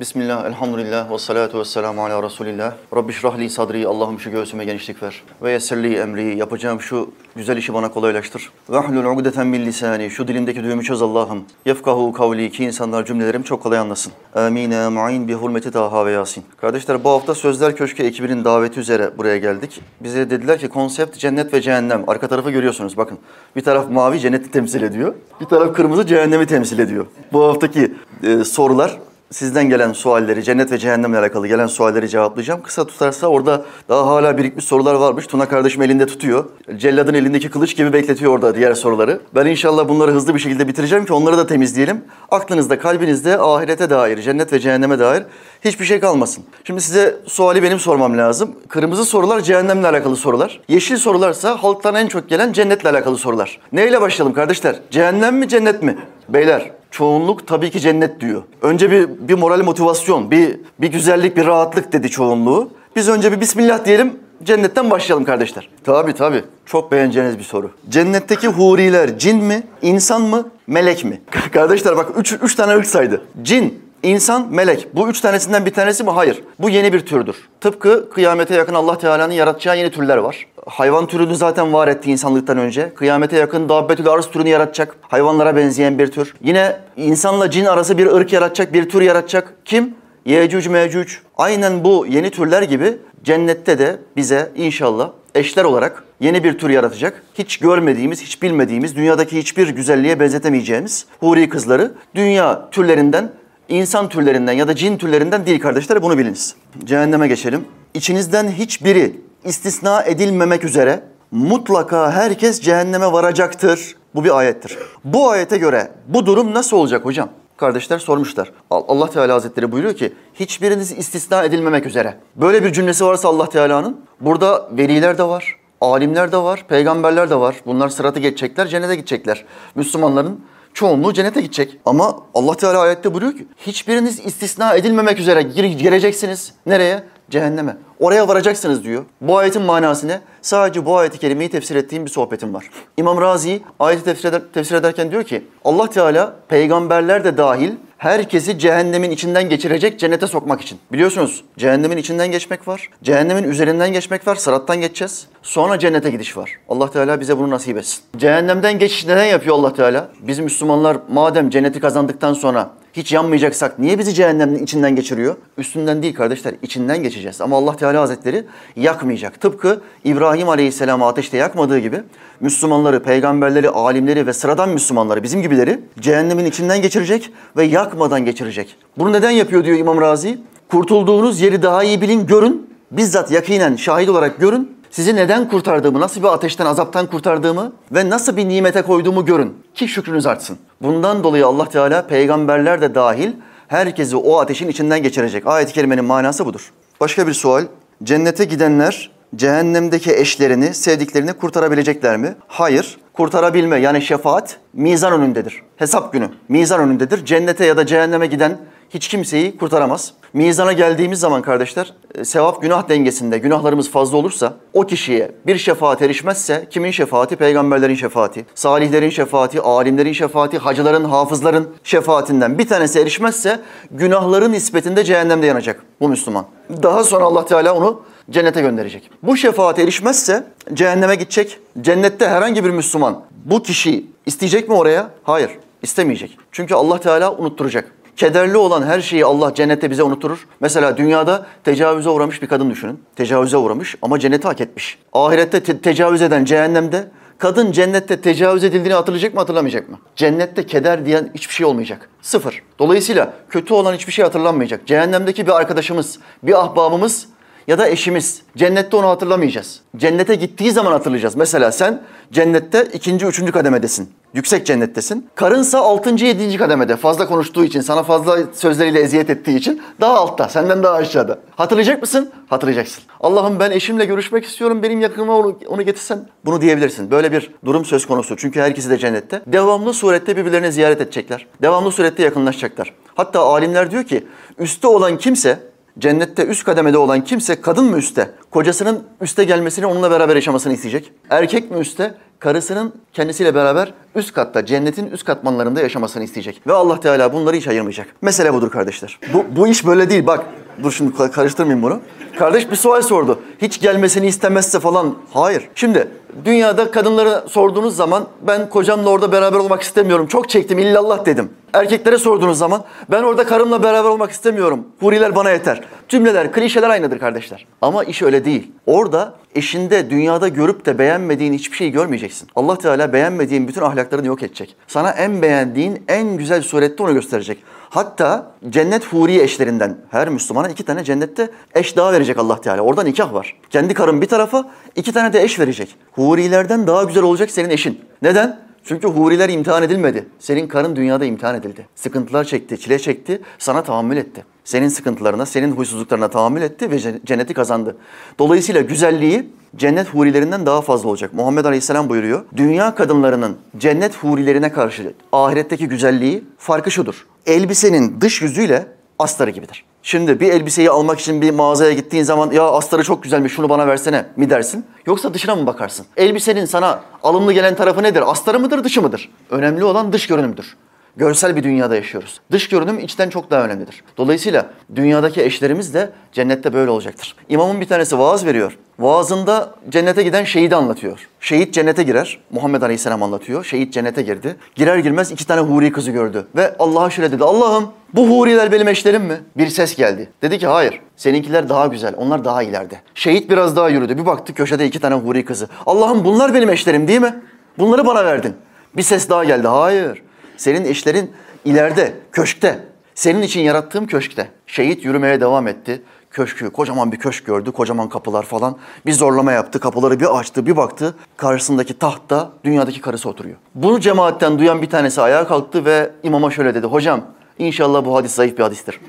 Bismillah, elhamdülillah, ve salatu ve selamu ala Resulillah. Rabbi şrahli sadri, Allah'ım şu göğsüme genişlik ver. Ve yessirli emri, yapacağım şu güzel işi bana kolaylaştır. Ve ahlul ugdeten min lisani, şu dilimdeki düğümü çöz Allah'ım. Yefkahu kavli, ki insanlar cümlelerimi çok kolay anlasın. Amine, mu'in bi hurmeti Taha ve Yasin. Kardeşler bu hafta Sözler Köşkü ekibinin daveti üzere buraya geldik. Bize dediler ki konsept cennet ve cehennem. Arka tarafı görüyorsunuz bakın. Bir taraf mavi cenneti temsil ediyor. Bir taraf kırmızı cehennemi temsil ediyor. Bu haftaki e, sorular sizden gelen sualleri, cennet ve cehennemle alakalı gelen sualleri cevaplayacağım. Kısa tutarsa orada daha hala birikmiş sorular varmış. Tuna kardeşim elinde tutuyor. Celladın elindeki kılıç gibi bekletiyor orada diğer soruları. Ben inşallah bunları hızlı bir şekilde bitireceğim ki onları da temizleyelim. Aklınızda, kalbinizde ahirete dair, cennet ve cehenneme dair hiçbir şey kalmasın. Şimdi size suali benim sormam lazım. Kırmızı sorular cehennemle alakalı sorular. Yeşil sorularsa halktan en çok gelen cennetle alakalı sorular. Neyle başlayalım kardeşler? Cehennem mi, cennet mi? Beyler, çoğunluk tabii ki cennet diyor. Önce bir, bir moral motivasyon, bir, bir güzellik, bir rahatlık dedi çoğunluğu. Biz önce bir bismillah diyelim, cennetten başlayalım kardeşler. Tabii tabii. Çok beğeneceğiniz bir soru. Cennetteki huriler cin mi, insan mı, melek mi? kardeşler bak üç, üç tane ırk saydı. Cin, İnsan, melek. Bu üç tanesinden bir tanesi mi? Hayır. Bu yeni bir türdür. Tıpkı kıyamete yakın Allah Teala'nın yaratacağı yeni türler var. Hayvan türünü zaten var etti insanlıktan önce. Kıyamete yakın dabbetül arız türünü yaratacak. Hayvanlara benzeyen bir tür. Yine insanla cin arası bir ırk yaratacak, bir tür yaratacak. Kim? Yecüc mecüc. Aynen bu yeni türler gibi cennette de bize inşallah eşler olarak yeni bir tür yaratacak. Hiç görmediğimiz, hiç bilmediğimiz, dünyadaki hiçbir güzelliğe benzetemeyeceğimiz huri kızları dünya türlerinden insan türlerinden ya da cin türlerinden değil kardeşler bunu biliniz. Cehenneme geçelim. İçinizden hiçbiri istisna edilmemek üzere mutlaka herkes cehenneme varacaktır. Bu bir ayettir. Bu ayete göre bu durum nasıl olacak hocam? Kardeşler sormuşlar. Allah Teala Hazretleri buyuruyor ki hiçbiriniz istisna edilmemek üzere. Böyle bir cümlesi varsa Allah Teala'nın burada veliler de var, alimler de var, peygamberler de var. Bunlar sıratı geçecekler, cennete gidecekler. Müslümanların çoğunluğu cennete gidecek. Ama Allah Teala ayette buyuruyor ki hiçbiriniz istisna edilmemek üzere gireceksiniz. Nereye? Cehenneme. Oraya varacaksınız diyor. Bu ayetin manası ne? Sadece bu ayeti kerimeyi tefsir ettiğim bir sohbetim var. İmam Razi ayeti tefsir, eder, tefsir ederken diyor ki Allah Teala peygamberler de dahil herkesi cehennemin içinden geçirecek cennete sokmak için. Biliyorsunuz cehennemin içinden geçmek var. Cehennemin üzerinden geçmek var. Sırattan geçeceğiz. Sonra cennete gidiş var. Allah Teala bize bunu nasip etsin. Cehennemden geçiş neden yapıyor Allah Teala? Biz Müslümanlar madem cenneti kazandıktan sonra hiç yanmayacaksak niye bizi cehennemin içinden geçiriyor? Üstünden değil kardeşler, içinden geçeceğiz. Ama Allah Teala Hazretleri yakmayacak. Tıpkı İbrahim Aleyhisselam'ı ateşte yakmadığı gibi Müslümanları, peygamberleri, alimleri ve sıradan Müslümanları bizim gibileri cehennemin içinden geçirecek ve yakmadan geçirecek. Bunu neden yapıyor diyor İmam Razi? Kurtulduğunuz yeri daha iyi bilin, görün. Bizzat yakinen şahit olarak görün sizi neden kurtardığımı, nasıl bir ateşten, azaptan kurtardığımı ve nasıl bir nimete koyduğumu görün ki şükrünüz artsın. Bundan dolayı Allah Teala peygamberler de dahil herkesi o ateşin içinden geçirecek. Ayet-i kerimenin manası budur. Başka bir sual. Cennete gidenler cehennemdeki eşlerini, sevdiklerini kurtarabilecekler mi? Hayır. Kurtarabilme yani şefaat mizan önündedir. Hesap günü mizan önündedir. Cennete ya da cehenneme giden hiç kimseyi kurtaramaz. Mizana geldiğimiz zaman kardeşler e, sevap günah dengesinde günahlarımız fazla olursa o kişiye bir şefaat erişmezse kimin şefaati? Peygamberlerin şefaati, salihlerin şefaati, alimlerin şefaati, hacıların, hafızların şefaatinden bir tanesi erişmezse günahların nispetinde cehennemde yanacak bu Müslüman. Daha sonra Allah Teala onu cennete gönderecek. Bu şefaat erişmezse cehenneme gidecek. Cennette herhangi bir Müslüman bu kişiyi isteyecek mi oraya? Hayır, istemeyecek. Çünkü Allah Teala unutturacak. Kederli olan her şeyi Allah cennette bize unutturur. Mesela dünyada tecavüze uğramış bir kadın düşünün. Tecavüze uğramış ama cenneti hak etmiş. Ahirette te- tecavüz eden cehennemde kadın cennette tecavüz edildiğini hatırlayacak mı hatırlamayacak mı? Cennette keder diyen hiçbir şey olmayacak. Sıfır. Dolayısıyla kötü olan hiçbir şey hatırlanmayacak. Cehennemdeki bir arkadaşımız, bir ahbabımız ya da eşimiz. Cennette onu hatırlamayacağız. Cennete gittiği zaman hatırlayacağız. Mesela sen cennette ikinci, üçüncü kademedesin. Yüksek cennettesin. Karınsa altıncı, yedinci kademede. Fazla konuştuğu için, sana fazla sözleriyle eziyet ettiği için daha altta, senden daha aşağıda. Hatırlayacak mısın? Hatırlayacaksın. Allah'ım ben eşimle görüşmek istiyorum, benim yakınıma onu, onu getirsen. Bunu diyebilirsin. Böyle bir durum söz konusu. Çünkü herkesi de cennette. Devamlı surette birbirlerini ziyaret edecekler. Devamlı surette yakınlaşacaklar. Hatta alimler diyor ki, üstte olan kimse Cennette üst kademede olan kimse kadın mı üstte? Kocasının üste gelmesini onunla beraber yaşamasını isteyecek. Erkek mi üstte? Karısının kendisiyle beraber üst katta, cennetin üst katmanlarında yaşamasını isteyecek. Ve Allah Teala bunları hiç ayırmayacak. Mesele budur kardeşler. Bu, bu iş böyle değil bak. Dur şimdi karıştırmayayım bunu. Kardeş bir sual sordu. Hiç gelmesini istemezse falan. Hayır. Şimdi dünyada kadınlara sorduğunuz zaman ben kocamla orada beraber olmak istemiyorum. Çok çektim illallah dedim. Erkeklere sorduğunuz zaman ben orada karımla beraber olmak istemiyorum. Huriler bana yeter. Cümleler, klişeler aynıdır kardeşler. Ama iş öyle değil. Orada eşinde dünyada görüp de beğenmediğin hiçbir şeyi görmeyeceksin. Allah Teala beğenmediğin bütün ahlaklarını yok edecek. Sana en beğendiğin en güzel surette onu gösterecek. Hatta cennet huri eşlerinden her Müslümana iki tane cennette eş daha verecek Allah Teala. Orada nikah var. Kendi karın bir tarafa iki tane de eş verecek. Hurilerden daha güzel olacak senin eşin. Neden? Çünkü huriler imtihan edilmedi. Senin karın dünyada imtihan edildi. Sıkıntılar çekti, çile çekti, sana tahammül etti. Senin sıkıntılarına, senin huysuzluklarına tahammül etti ve cenneti kazandı. Dolayısıyla güzelliği cennet hurilerinden daha fazla olacak. Muhammed Aleyhisselam buyuruyor. Dünya kadınlarının cennet hurilerine karşı ahiretteki güzelliği farkı şudur. Elbisenin dış yüzüyle astarı gibidir. Şimdi bir elbiseyi almak için bir mağazaya gittiğin zaman ya astarı çok güzelmiş şunu bana versene mi dersin? Yoksa dışına mı bakarsın? Elbisenin sana alımlı gelen tarafı nedir? Astarı mıdır dışı mıdır? Önemli olan dış görünümdür. Görsel bir dünyada yaşıyoruz. Dış görünüm içten çok daha önemlidir. Dolayısıyla dünyadaki eşlerimiz de cennette böyle olacaktır. İmamın bir tanesi vaaz veriyor. Vaazında cennete giden şehidi anlatıyor. Şehit cennete girer. Muhammed Aleyhisselam anlatıyor. Şehit cennete girdi. Girer girmez iki tane huri kızı gördü. Ve Allah'a şöyle dedi. Allah'ım bu huriler benim eşlerim mi? Bir ses geldi. Dedi ki hayır. Seninkiler daha güzel. Onlar daha ileride. Şehit biraz daha yürüdü. Bir baktı köşede iki tane huri kızı. Allah'ım bunlar benim eşlerim değil mi? Bunları bana verdin. Bir ses daha geldi. Hayır. Senin eşlerin ileride, köşkte. Senin için yarattığım köşkte. Şehit yürümeye devam etti. Köşkü, kocaman bir köşk gördü, kocaman kapılar falan. Bir zorlama yaptı, kapıları bir açtı, bir baktı. Karşısındaki tahtta dünyadaki karısı oturuyor. Bunu cemaatten duyan bir tanesi ayağa kalktı ve imama şöyle dedi. Hocam inşallah bu hadis zayıf bir hadistir.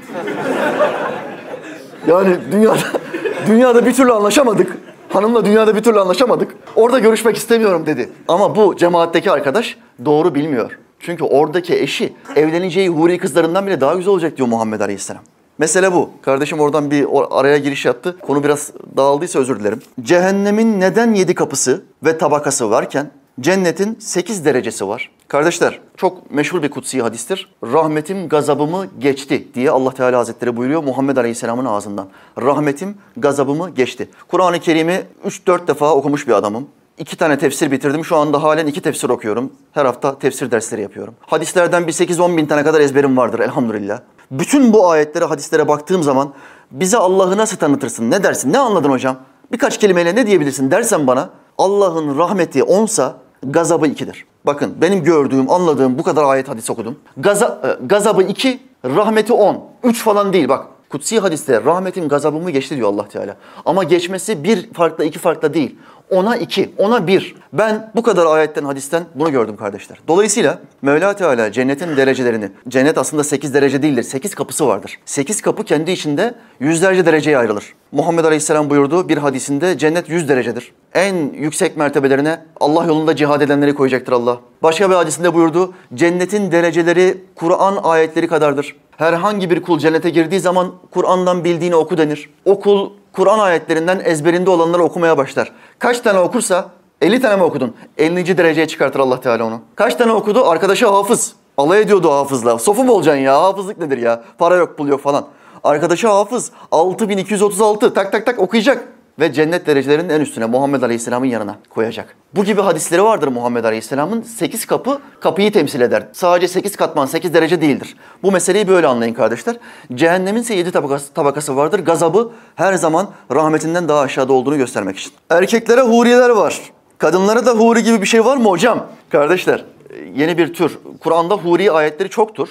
yani dünyada, dünyada bir türlü anlaşamadık. Hanımla dünyada bir türlü anlaşamadık. Orada görüşmek istemiyorum dedi. Ama bu cemaatteki arkadaş doğru bilmiyor. Çünkü oradaki eşi evleneceği huri kızlarından bile daha güzel olacak diyor Muhammed Aleyhisselam. Mesele bu. Kardeşim oradan bir araya giriş yaptı. Konu biraz dağıldıysa özür dilerim. Cehennemin neden yedi kapısı ve tabakası varken cennetin sekiz derecesi var. Kardeşler çok meşhur bir kutsi hadistir. Rahmetim gazabımı geçti diye Allah Teala Hazretleri buyuruyor Muhammed Aleyhisselam'ın ağzından. Rahmetim gazabımı geçti. Kur'an-ı Kerim'i 3-4 defa okumuş bir adamım. İki tane tefsir bitirdim. Şu anda halen iki tefsir okuyorum. Her hafta tefsir dersleri yapıyorum. Hadislerden bir 8-10 bin tane kadar ezberim vardır elhamdülillah. Bütün bu ayetlere, hadislere baktığım zaman bize Allah'ı nasıl tanıtırsın? Ne dersin? Ne anladın hocam? Birkaç kelimeyle ne diyebilirsin dersen bana Allah'ın rahmeti onsa gazabı ikidir. Bakın benim gördüğüm, anladığım bu kadar ayet hadis okudum. Gaza, e, gazabı iki, rahmeti on. Üç falan değil bak. Kutsi hadiste rahmetim gazabımı geçti diyor Allah Teala. Ama geçmesi bir farkla iki farkla değil. Ona iki, ona bir. Ben bu kadar ayetten, hadisten bunu gördüm kardeşler. Dolayısıyla Mevla Teala cennetin derecelerini, cennet aslında sekiz derece değildir, sekiz kapısı vardır. Sekiz kapı kendi içinde yüzlerce dereceye ayrılır. Muhammed Aleyhisselam buyurdu bir hadisinde cennet yüz derecedir. En yüksek mertebelerine Allah yolunda cihad edenleri koyacaktır Allah. Başka bir hadisinde buyurdu cennetin dereceleri Kur'an ayetleri kadardır. Herhangi bir kul cennete girdiği zaman Kur'an'dan bildiğini oku denir. O kul Kur'an ayetlerinden ezberinde olanları okumaya başlar. Kaç tane okursa 50 tane mi okudun? 50. dereceye çıkartır Allah Teala onu. Kaç tane okudu? Arkadaşı hafız. Alay ediyordu hafızla. Sofu mu olacaksın ya? Hafızlık nedir ya? Para yok, pul yok falan. Arkadaşı hafız. 6236 tak tak tak okuyacak ve cennet derecelerinin en üstüne Muhammed Aleyhisselam'ın yanına koyacak. Bu gibi hadisleri vardır Muhammed Aleyhisselam'ın. Sekiz kapı kapıyı temsil eder. Sadece sekiz katman, sekiz derece değildir. Bu meseleyi böyle anlayın kardeşler. Cehennemin ise yedi tabakası, tabakası vardır. Gazabı her zaman rahmetinden daha aşağıda olduğunu göstermek için. Erkeklere huriyeler var. Kadınlara da huri gibi bir şey var mı hocam? Kardeşler yeni bir tür. Kur'an'da huri ayetleri çoktur.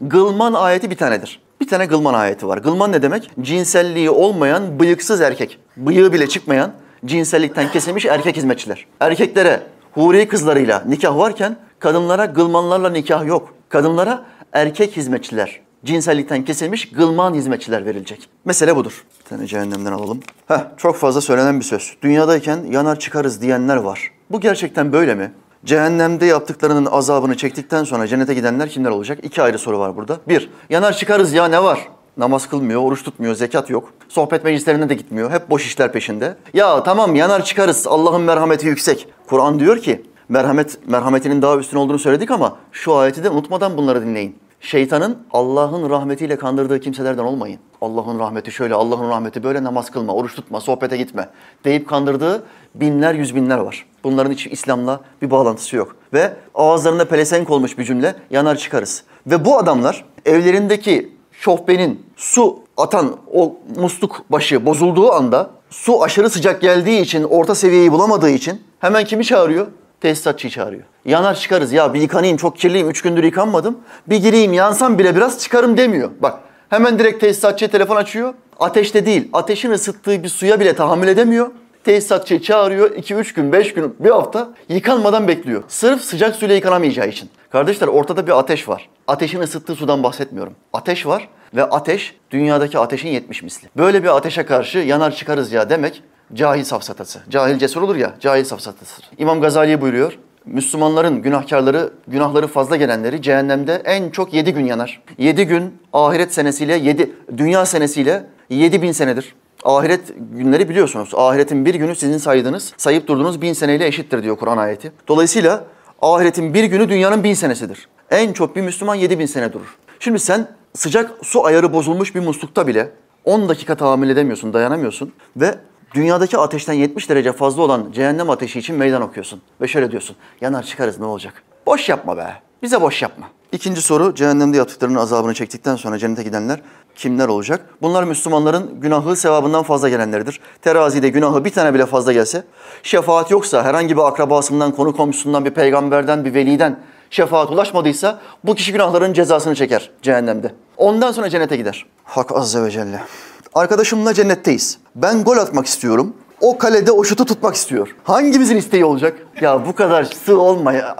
Gılman ayeti bir tanedir. Bir tane gılman ayeti var. Gılman ne demek? Cinselliği olmayan bıyıksız erkek. Bıyığı bile çıkmayan cinsellikten kesilmiş erkek hizmetçiler. Erkeklere huri kızlarıyla nikah varken kadınlara gılmanlarla nikah yok. Kadınlara erkek hizmetçiler, cinsellikten kesilmiş gılman hizmetçiler verilecek. Mesele budur. Bir tane cehennemden alalım. Heh, çok fazla söylenen bir söz. Dünyadayken yanar çıkarız diyenler var. Bu gerçekten böyle mi? Cehennemde yaptıklarının azabını çektikten sonra cennete gidenler kimler olacak? İki ayrı soru var burada. Bir, yanar çıkarız ya ne var? Namaz kılmıyor, oruç tutmuyor, zekat yok. Sohbet meclislerine de gitmiyor. Hep boş işler peşinde. Ya tamam yanar çıkarız. Allah'ın merhameti yüksek. Kur'an diyor ki merhamet merhametinin daha üstün olduğunu söyledik ama şu ayeti de unutmadan bunları dinleyin. Şeytanın Allah'ın rahmetiyle kandırdığı kimselerden olmayın. Allah'ın rahmeti şöyle, Allah'ın rahmeti böyle namaz kılma, oruç tutma, sohbete gitme deyip kandırdığı binler yüz binler var. Bunların hiç İslam'la bir bağlantısı yok. Ve ağızlarında pelesenk olmuş bir cümle yanar çıkarız. Ve bu adamlar evlerindeki şofbenin su atan o musluk başı bozulduğu anda su aşırı sıcak geldiği için orta seviyeyi bulamadığı için hemen kimi çağırıyor? Tesisatçıyı çağırıyor. Yanar çıkarız ya bir yıkanayım çok kirliyim üç gündür yıkanmadım. Bir gireyim yansam bile biraz çıkarım demiyor. Bak hemen direkt tesisatçıya telefon açıyor. Ateşte değil ateşin ısıttığı bir suya bile tahammül edemiyor. Tesisatçıyı çağırıyor 2-3 gün 5 gün bir hafta yıkanmadan bekliyor. Sırf sıcak suyla yıkanamayacağı için. Kardeşler ortada bir ateş var. Ateşin ısıttığı sudan bahsetmiyorum. Ateş var ve ateş dünyadaki ateşin 70 misli. Böyle bir ateşe karşı yanar çıkarız ya demek cahil safsatası. Cahil cesur olur ya cahil safsatası. İmam Gazali buyuruyor. Müslümanların günahkarları, günahları fazla gelenleri cehennemde en çok 7 gün yanar. 7 gün ahiret senesiyle 7 dünya senesiyle 7 bin senedir. Ahiret günleri biliyorsunuz. Ahiretin bir günü sizin saydığınız, sayıp durduğunuz bin seneyle eşittir diyor Kur'an ayeti. Dolayısıyla ahiretin bir günü dünyanın bin senesidir. En çok bir Müslüman 7 bin sene durur. Şimdi sen sıcak su ayarı bozulmuş bir muslukta bile 10 dakika tahammül edemiyorsun, dayanamıyorsun ve dünyadaki ateşten 70 derece fazla olan cehennem ateşi için meydan okuyorsun. Ve şöyle diyorsun, yanar çıkarız ne olacak? Boş yapma be, bize boş yapma. İkinci soru, cehennemde yaptıklarının azabını çektikten sonra cennete gidenler kimler olacak? Bunlar Müslümanların günahı sevabından fazla gelenleridir. Terazide günahı bir tane bile fazla gelse, şefaat yoksa herhangi bir akrabasından, konu komşusundan, bir peygamberden, bir veliden şefaat ulaşmadıysa bu kişi günahların cezasını çeker cehennemde. Ondan sonra cennete gider. Hak Azze ve Celle. Arkadaşımla cennetteyiz. Ben gol atmak istiyorum. O kalede o şutu tutmak istiyor. Hangimizin isteği olacak? Ya bu kadar sığ olma ya.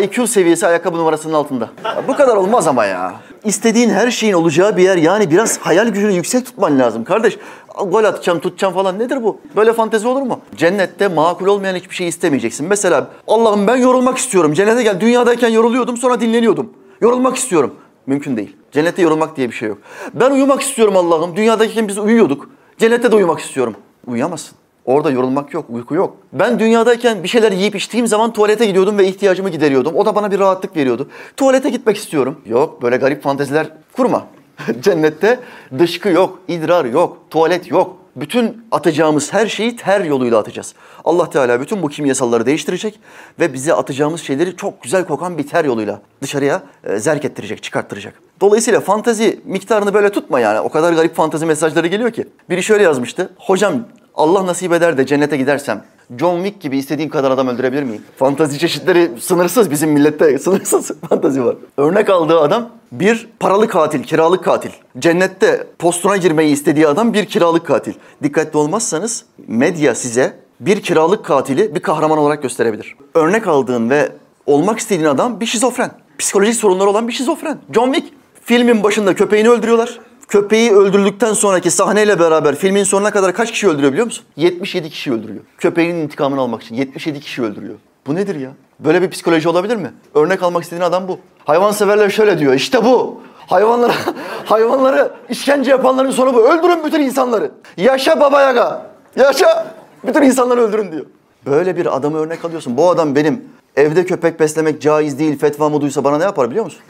IQ seviyesi ayakkabı numarasının altında. Ya bu kadar olmaz ama ya. İstediğin her şeyin olacağı bir yer yani biraz hayal gücünü yüksek tutman lazım kardeş. Gol atacağım, tutacağım falan nedir bu? Böyle fantezi olur mu? Cennette makul olmayan hiçbir şey istemeyeceksin. Mesela Allah'ım ben yorulmak istiyorum. Cennete gel. Dünyadayken yoruluyordum sonra dinleniyordum. Yorulmak istiyorum. Mümkün değil. Cennette yorulmak diye bir şey yok. Ben uyumak istiyorum Allah'ım. Dünyadayken biz uyuyorduk. Cennette de uyumak istiyorum. Uyuyamazsın. Orada yorulmak yok, uyku yok. Ben dünyadayken bir şeyler yiyip içtiğim zaman tuvalete gidiyordum ve ihtiyacımı gideriyordum. O da bana bir rahatlık veriyordu. Tuvalete gitmek istiyorum. Yok, böyle garip fanteziler kurma. Cennette dışkı yok, idrar yok, tuvalet yok. Bütün atacağımız her şeyi ter yoluyla atacağız. Allah Teala bütün bu kimyasalları değiştirecek ve bize atacağımız şeyleri çok güzel kokan bir ter yoluyla dışarıya e, zerk ettirecek, çıkarttıracak. Dolayısıyla fantazi miktarını böyle tutma yani. O kadar garip fantazi mesajları geliyor ki. Biri şöyle yazmıştı. Hocam Allah nasip eder de cennete gidersem John Wick gibi istediğim kadar adam öldürebilir miyim? Fantazi çeşitleri sınırsız bizim millette sınırsız fantazi var. Örnek aldığı adam bir paralı katil, kiralık katil. Cennette postuna girmeyi istediği adam bir kiralık katil. Dikkatli olmazsanız medya size bir kiralık katili bir kahraman olarak gösterebilir. Örnek aldığın ve olmak istediğin adam bir şizofren. Psikolojik sorunları olan bir şizofren. John Wick filmin başında köpeğini öldürüyorlar. Köpeği öldürdükten sonraki sahneyle beraber filmin sonuna kadar kaç kişi öldürüyor biliyor musun? 77 kişi öldürüyor. Köpeğinin intikamını almak için 77 kişi öldürüyor. Bu nedir ya? Böyle bir psikoloji olabilir mi? Örnek almak istediğin adam bu. Hayvanseverler şöyle diyor. İşte bu. Hayvanlara, hayvanları işkence yapanların sonu bu. Öldürün bütün insanları. Yaşa Baba Yaga. Yaşa. Bütün insanları öldürün diyor. Böyle bir adamı örnek alıyorsun. Bu adam benim evde köpek beslemek caiz değil fetvamı duysa bana ne yapar biliyor musun?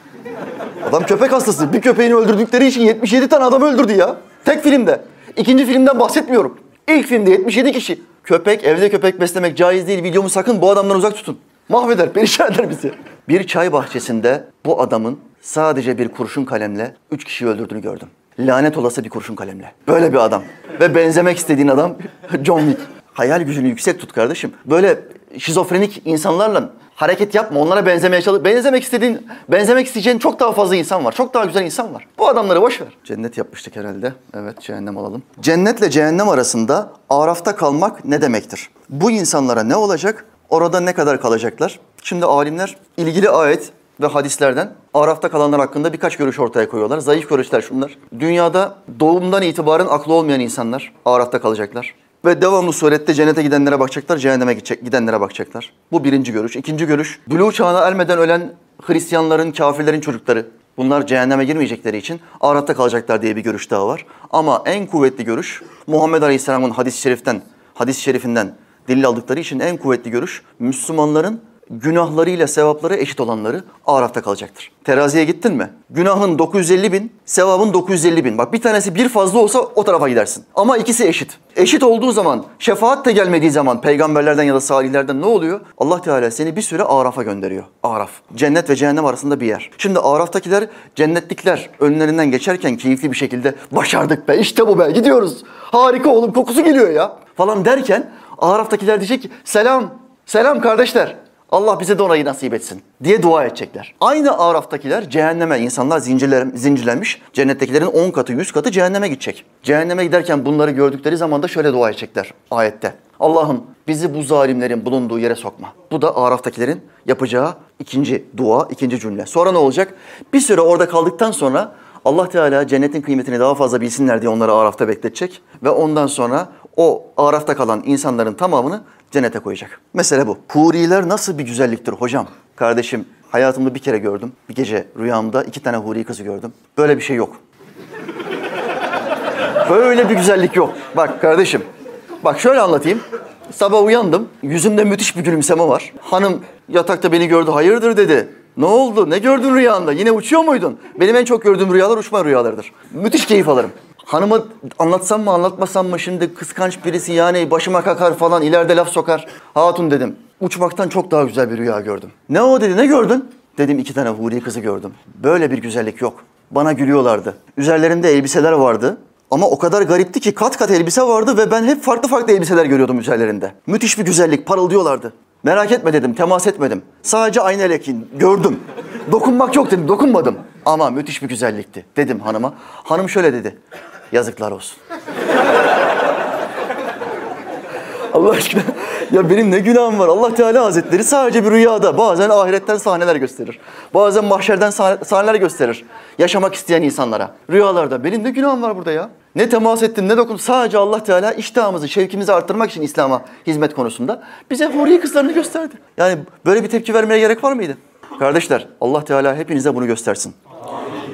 Adam köpek hastası. Bir köpeğini öldürdükleri için 77 tane adam öldürdü ya. Tek filmde. İkinci filmden bahsetmiyorum. İlk filmde 77 kişi. Köpek, evde köpek beslemek caiz değil. Videomu sakın bu adamdan uzak tutun. Mahveder, perişan eder bizi. Bir çay bahçesinde bu adamın sadece bir kurşun kalemle üç kişiyi öldürdüğünü gördüm. Lanet olası bir kurşun kalemle. Böyle bir adam. Ve benzemek istediğin adam John Wick. Hayal gücünü yüksek tut kardeşim. Böyle şizofrenik insanlarla hareket yapma. Onlara benzemeye çalış. Benzemek istediğin, benzemek isteyeceğin çok daha fazla insan var. Çok daha güzel insan var. Bu adamları boş ver. Cennet yapmıştık herhalde. Evet, cehennem alalım. Cennetle cehennem arasında arafta kalmak ne demektir? Bu insanlara ne olacak? Orada ne kadar kalacaklar? Şimdi alimler ilgili ayet ve hadislerden Araf'ta kalanlar hakkında birkaç görüş ortaya koyuyorlar. Zayıf görüşler şunlar. Dünyada doğumdan itibaren aklı olmayan insanlar Araf'ta kalacaklar. Ve devamlı surette cennete gidenlere bakacaklar, cehenneme gidenlere bakacaklar. Bu birinci görüş. İkinci görüş, buluğ çağına ermeden ölen Hristiyanların, kafirlerin çocukları. Bunlar cehenneme girmeyecekleri için ahirette kalacaklar diye bir görüş daha var. Ama en kuvvetli görüş Muhammed Aleyhisselam'ın hadis-i şeriften, hadis-i şerifinden delil aldıkları için en kuvvetli görüş Müslümanların günahlarıyla sevapları eşit olanları Araf'ta kalacaktır. Teraziye gittin mi? Günahın 950 bin, sevabın 950 bin. Bak bir tanesi bir fazla olsa o tarafa gidersin. Ama ikisi eşit. Eşit olduğu zaman, şefaat de gelmediği zaman peygamberlerden ya da salihlerden ne oluyor? Allah Teala seni bir süre Araf'a gönderiyor. Araf. Cennet ve cehennem arasında bir yer. Şimdi Araf'takiler cennetlikler önlerinden geçerken keyifli bir şekilde başardık be işte bu be gidiyoruz. Harika oğlum kokusu geliyor ya falan derken Araf'takiler diyecek ki selam, selam kardeşler. Allah bize de orayı nasip etsin diye dua edecekler. Aynı Araf'takiler cehenneme, insanlar zincirler, zincirlenmiş. Cennettekilerin 10 katı, 100 katı cehenneme gidecek. Cehenneme giderken bunları gördükleri zaman da şöyle dua edecekler ayette. Allah'ım bizi bu zalimlerin bulunduğu yere sokma. Bu da Araf'takilerin yapacağı ikinci dua, ikinci cümle. Sonra ne olacak? Bir süre orada kaldıktan sonra Allah Teala cennetin kıymetini daha fazla bilsinler diye onları Araf'ta bekletecek. Ve ondan sonra o Araf'ta kalan insanların tamamını cennete koyacak. Mesele bu. Huriler nasıl bir güzelliktir hocam? Kardeşim hayatımda bir kere gördüm. Bir gece rüyamda iki tane huri kızı gördüm. Böyle bir şey yok. Böyle bir güzellik yok. Bak kardeşim. Bak şöyle anlatayım. Sabah uyandım. Yüzümde müthiş bir gülümseme var. Hanım yatakta beni gördü. Hayırdır dedi. Ne oldu? Ne gördün rüyanda? Yine uçuyor muydun? Benim en çok gördüğüm rüyalar uçma rüyalarıdır. Müthiş keyif alırım. Hanıma anlatsam mı anlatmasam mı şimdi kıskanç birisi yani başıma kakar falan ileride laf sokar. Hatun dedim. Uçmaktan çok daha güzel bir rüya gördüm. Ne o dedi ne gördün? Dedim iki tane huri kızı gördüm. Böyle bir güzellik yok. Bana gülüyorlardı. Üzerlerinde elbiseler vardı. Ama o kadar garipti ki kat kat elbise vardı ve ben hep farklı farklı elbiseler görüyordum üzerlerinde. Müthiş bir güzellik, parıldıyorlardı. Merak etme dedim, temas etmedim. Sadece aynı lekin gördüm. Dokunmak yok dedim, dokunmadım. Ama müthiş bir güzellikti dedim hanıma. Hanım şöyle dedi. Yazıklar olsun. Allah aşkına ya benim ne günahım var. Allah Teala Hazretleri sadece bir rüyada bazen ahiretten sahneler gösterir. Bazen mahşerden sahneler gösterir. Yaşamak isteyen insanlara. Rüyalarda benim ne günahım var burada ya. Ne temas ettim ne dokun. Sadece Allah Teala iştahımızı, şevkimizi arttırmak için İslam'a hizmet konusunda bize huri kızlarını gösterdi. Yani böyle bir tepki vermeye gerek var mıydı? Kardeşler Allah Teala hepinize bunu göstersin.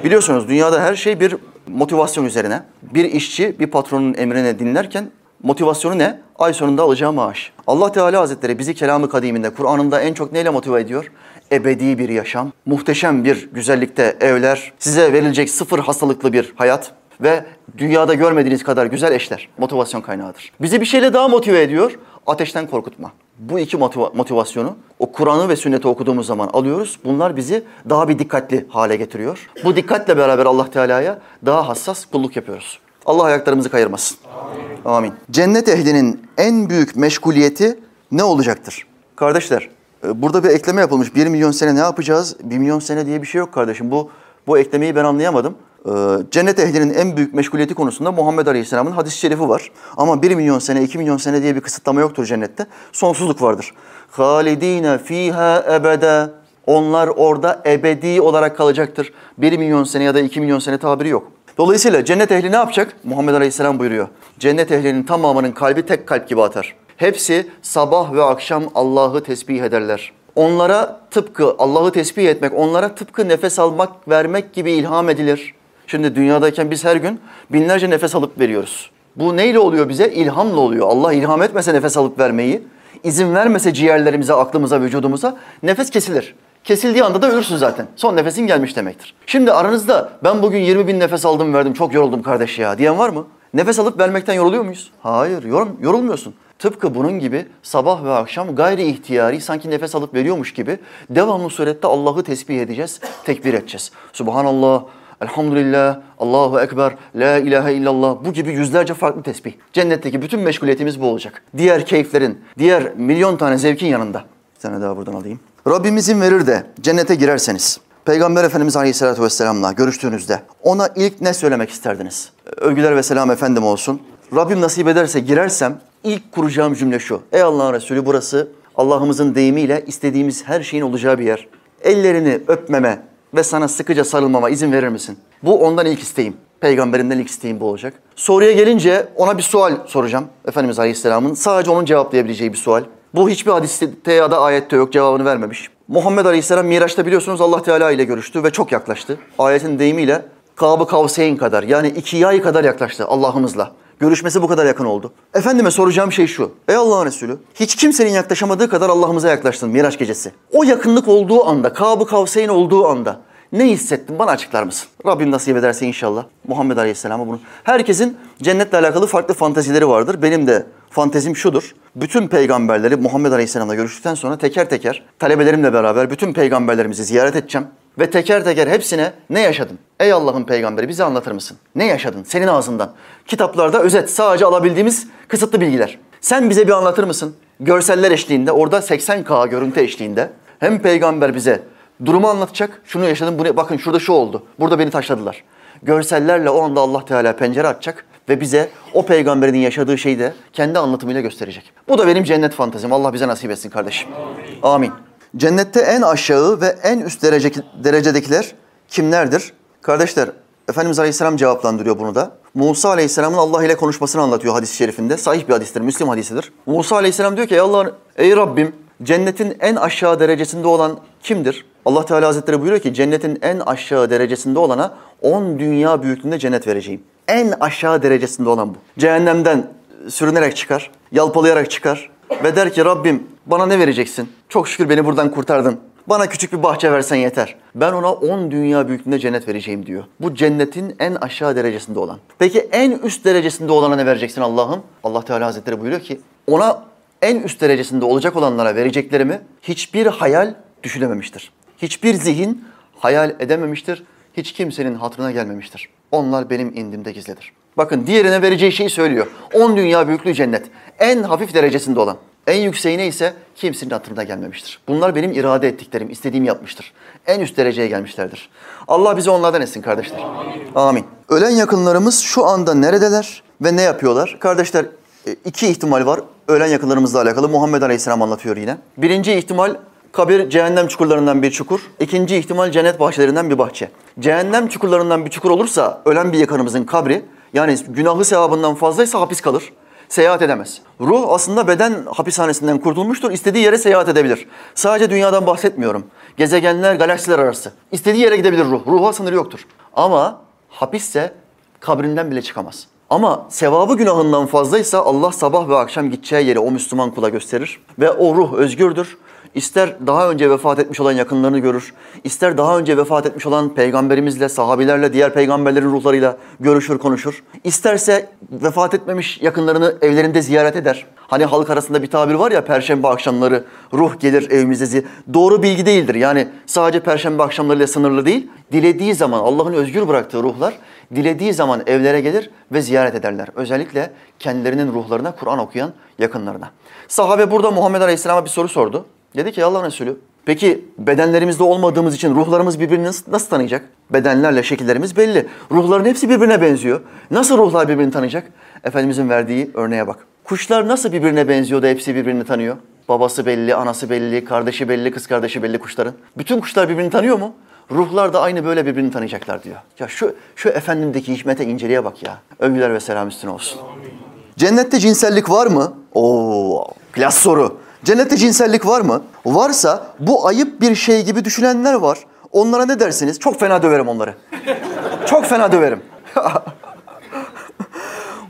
Biliyorsunuz dünyada her şey bir motivasyon üzerine. Bir işçi bir patronun emrine dinlerken motivasyonu ne? Ay sonunda alacağı maaş. Allah Teala Hazretleri bizi kelamı kadiminde, Kur'an'ında en çok neyle motive ediyor? Ebedi bir yaşam, muhteşem bir güzellikte evler, size verilecek sıfır hastalıklı bir hayat ve dünyada görmediğiniz kadar güzel eşler motivasyon kaynağıdır. Bizi bir şeyle daha motive ediyor, ateşten korkutma. Bu iki motiva- motivasyonu o Kur'an'ı ve sünneti okuduğumuz zaman alıyoruz. Bunlar bizi daha bir dikkatli hale getiriyor. Bu dikkatle beraber Allah Teala'ya daha hassas kulluk yapıyoruz. Allah ayaklarımızı kayırmasın. Amin. Amin. Cennet ehlinin en büyük meşguliyeti ne olacaktır? Kardeşler, e, burada bir ekleme yapılmış. 1 milyon sene ne yapacağız? 1 milyon sene diye bir şey yok kardeşim. Bu bu eklemeyi ben anlayamadım. Ee, cennet ehlinin en büyük meşguliyeti konusunda Muhammed Aleyhisselam'ın hadis-i şerifi var. Ama 1 milyon sene, 2 milyon sene diye bir kısıtlama yoktur cennette. Sonsuzluk vardır. Halidine fiha ebede. Onlar orada ebedi olarak kalacaktır. 1 milyon sene ya da 2 milyon sene tabiri yok. Dolayısıyla cennet ehli ne yapacak? Muhammed Aleyhisselam buyuruyor. Cennet ehlinin tamamının kalbi tek kalp gibi atar. Hepsi sabah ve akşam Allah'ı tesbih ederler. Onlara tıpkı Allah'ı tesbih etmek, onlara tıpkı nefes almak, vermek gibi ilham edilir. Şimdi dünyadayken biz her gün binlerce nefes alıp veriyoruz. Bu neyle oluyor bize? İlhamla oluyor. Allah ilham etmese nefes alıp vermeyi, izin vermese ciğerlerimize, aklımıza, vücudumuza nefes kesilir. Kesildiği anda da ölürsün zaten. Son nefesin gelmiş demektir. Şimdi aranızda ben bugün 20 bin nefes aldım verdim çok yoruldum kardeş ya diyen var mı? Nefes alıp vermekten yoruluyor muyuz? Hayır yorum, yorulmuyorsun. Tıpkı bunun gibi sabah ve akşam gayri ihtiyari sanki nefes alıp veriyormuş gibi devamlı surette Allah'ı tesbih edeceğiz, tekbir edeceğiz. Subhanallah, Elhamdülillah, Allahu Ekber, La ilahe illallah bu gibi yüzlerce farklı tesbih. Cennetteki bütün meşguliyetimiz bu olacak. Diğer keyiflerin, diğer milyon tane zevkin yanında. Bir tane daha buradan alayım. Rabbimizin verir de cennete girerseniz, Peygamber Efendimiz Aleyhisselatü Vesselam'la görüştüğünüzde ona ilk ne söylemek isterdiniz? Övgüler ve selam efendim olsun. Rabbim nasip ederse girersem ilk kuracağım cümle şu. Ey Allah'ın Resulü burası Allah'ımızın deyimiyle istediğimiz her şeyin olacağı bir yer. Ellerini öpmeme ve sana sıkıca sarılmama izin verir misin? Bu ondan ilk isteğim. Peygamberinden ilk isteğim bu olacak. Soruya gelince ona bir sual soracağım. Efendimiz Aleyhisselam'ın sadece onun cevaplayabileceği bir sual. Bu hiçbir hadiste ya da ayette yok cevabını vermemiş. Muhammed Aleyhisselam Miraç'ta biliyorsunuz Allah Teala ile görüştü ve çok yaklaştı. Ayetin deyimiyle Kabı Kavseyn kadar yani iki yay kadar yaklaştı Allah'ımızla. Görüşmesi bu kadar yakın oldu. Efendime soracağım şey şu. Ey Allah'ın Resulü, hiç kimsenin yaklaşamadığı kadar Allah'ımıza yaklaştın Miraç gecesi. O yakınlık olduğu anda, Kabı Kavseyn olduğu anda ne hissettin bana açıklar mısın? Rabbim nasip ederse inşallah. Muhammed Aleyhisselam'a bunu. Herkesin cennetle alakalı farklı fantazileri vardır. Benim de fantezim şudur. Bütün peygamberleri Muhammed Aleyhisselam'la görüştükten sonra teker teker talebelerimle beraber bütün peygamberlerimizi ziyaret edeceğim. Ve teker teker hepsine ne yaşadın? Ey Allah'ın peygamberi bize anlatır mısın? Ne yaşadın senin ağzından? Kitaplarda özet sadece alabildiğimiz kısıtlı bilgiler. Sen bize bir anlatır mısın? Görseller eşliğinde orada 80K görüntü eşliğinde hem peygamber bize durumu anlatacak. Şunu yaşadım, bunu bakın şurada şu oldu. Burada beni taşladılar. Görsellerle o anda Allah Teala pencere açacak ve bize o peygamberin yaşadığı şeyi de kendi anlatımıyla gösterecek. Bu da benim cennet fantezim. Allah bize nasip etsin kardeşim. Amin. Cennette en aşağı ve en üst derece, derecedekiler kimlerdir? Kardeşler, Efendimiz Aleyhisselam cevaplandırıyor bunu da. Musa Aleyhisselam'ın Allah ile konuşmasını anlatıyor hadis-i şerifinde. Sahih bir hadistir, Müslim hadisidir. Musa Aleyhisselam diyor ki ey Allah, ey Rabbim cennetin en aşağı derecesinde olan kimdir? Allah Teala Hazretleri buyuruyor ki cennetin en aşağı derecesinde olana 10 dünya büyüklüğünde cennet vereceğim. En aşağı derecesinde olan bu. Cehennemden sürünerek çıkar, yalpalayarak çıkar ve der ki Rabbim bana ne vereceksin? Çok şükür beni buradan kurtardın. Bana küçük bir bahçe versen yeter. Ben ona 10 dünya büyüklüğünde cennet vereceğim diyor. Bu cennetin en aşağı derecesinde olan. Peki en üst derecesinde olana ne vereceksin Allah'ım? Allah Teala Hazretleri buyuruyor ki ona en üst derecesinde olacak olanlara vereceklerimi hiçbir hayal düşünememiştir. Hiçbir zihin hayal edememiştir. Hiç kimsenin hatırına gelmemiştir. Onlar benim indimde gizlidir. Bakın diğerine vereceği şeyi söylüyor. 10 dünya büyüklüğü cennet. En hafif derecesinde olan. En yükseğine ise kimsenin hatırına gelmemiştir. Bunlar benim irade ettiklerim, istediğimi yapmıştır. En üst dereceye gelmişlerdir. Allah bizi onlardan etsin kardeşler. Amin. Amin. Ölen yakınlarımız şu anda neredeler ve ne yapıyorlar? Kardeşler e, iki ihtimal var. Ölen yakınlarımızla alakalı Muhammed Aleyhisselam anlatıyor yine. Birinci ihtimal kabir cehennem çukurlarından bir çukur. İkinci ihtimal cennet bahçelerinden bir bahçe. Cehennem çukurlarından bir çukur olursa ölen bir yakınımızın kabri yani günahı sevabından fazlaysa hapis kalır seyahat edemez. Ruh aslında beden hapishanesinden kurtulmuştur. İstediği yere seyahat edebilir. Sadece dünyadan bahsetmiyorum. Gezegenler, galaksiler arası. İstediği yere gidebilir ruh. Ruha sınırı yoktur. Ama hapisse kabrinden bile çıkamaz. Ama sevabı günahından fazlaysa Allah sabah ve akşam gideceği yeri o Müslüman kula gösterir. Ve o ruh özgürdür. İster daha önce vefat etmiş olan yakınlarını görür, ister daha önce vefat etmiş olan peygamberimizle, sahabilerle, diğer peygamberlerin ruhlarıyla görüşür, konuşur. İsterse vefat etmemiş yakınlarını evlerinde ziyaret eder. Hani halk arasında bir tabir var ya perşembe akşamları ruh gelir evimize. Doğru bilgi değildir. Yani sadece perşembe akşamlarıyla sınırlı değil. Dilediği zaman Allah'ın özgür bıraktığı ruhlar dilediği zaman evlere gelir ve ziyaret ederler. Özellikle kendilerinin ruhlarına Kur'an okuyan yakınlarına. Sahabe burada Muhammed Aleyhisselam'a bir soru sordu. Dedi ki Allah Resulü peki bedenlerimizde olmadığımız için ruhlarımız birbirini nasıl, tanıyacak? Bedenlerle şekillerimiz belli. Ruhların hepsi birbirine benziyor. Nasıl ruhlar birbirini tanıyacak? Efendimizin verdiği örneğe bak. Kuşlar nasıl birbirine benziyor da hepsi birbirini tanıyor? Babası belli, anası belli, kardeşi belli, kız kardeşi belli kuşların. Bütün kuşlar birbirini tanıyor mu? Ruhlar da aynı böyle birbirini tanıyacaklar diyor. Ya şu şu efendimdeki hikmete inceleye bak ya. Övgüler ve selam üstüne olsun. Cennette cinsellik var mı? Oo, klas soru. Cennette cinsellik var mı? Varsa bu ayıp bir şey gibi düşünenler var. Onlara ne dersiniz? Çok fena döverim onları. Çok fena döverim.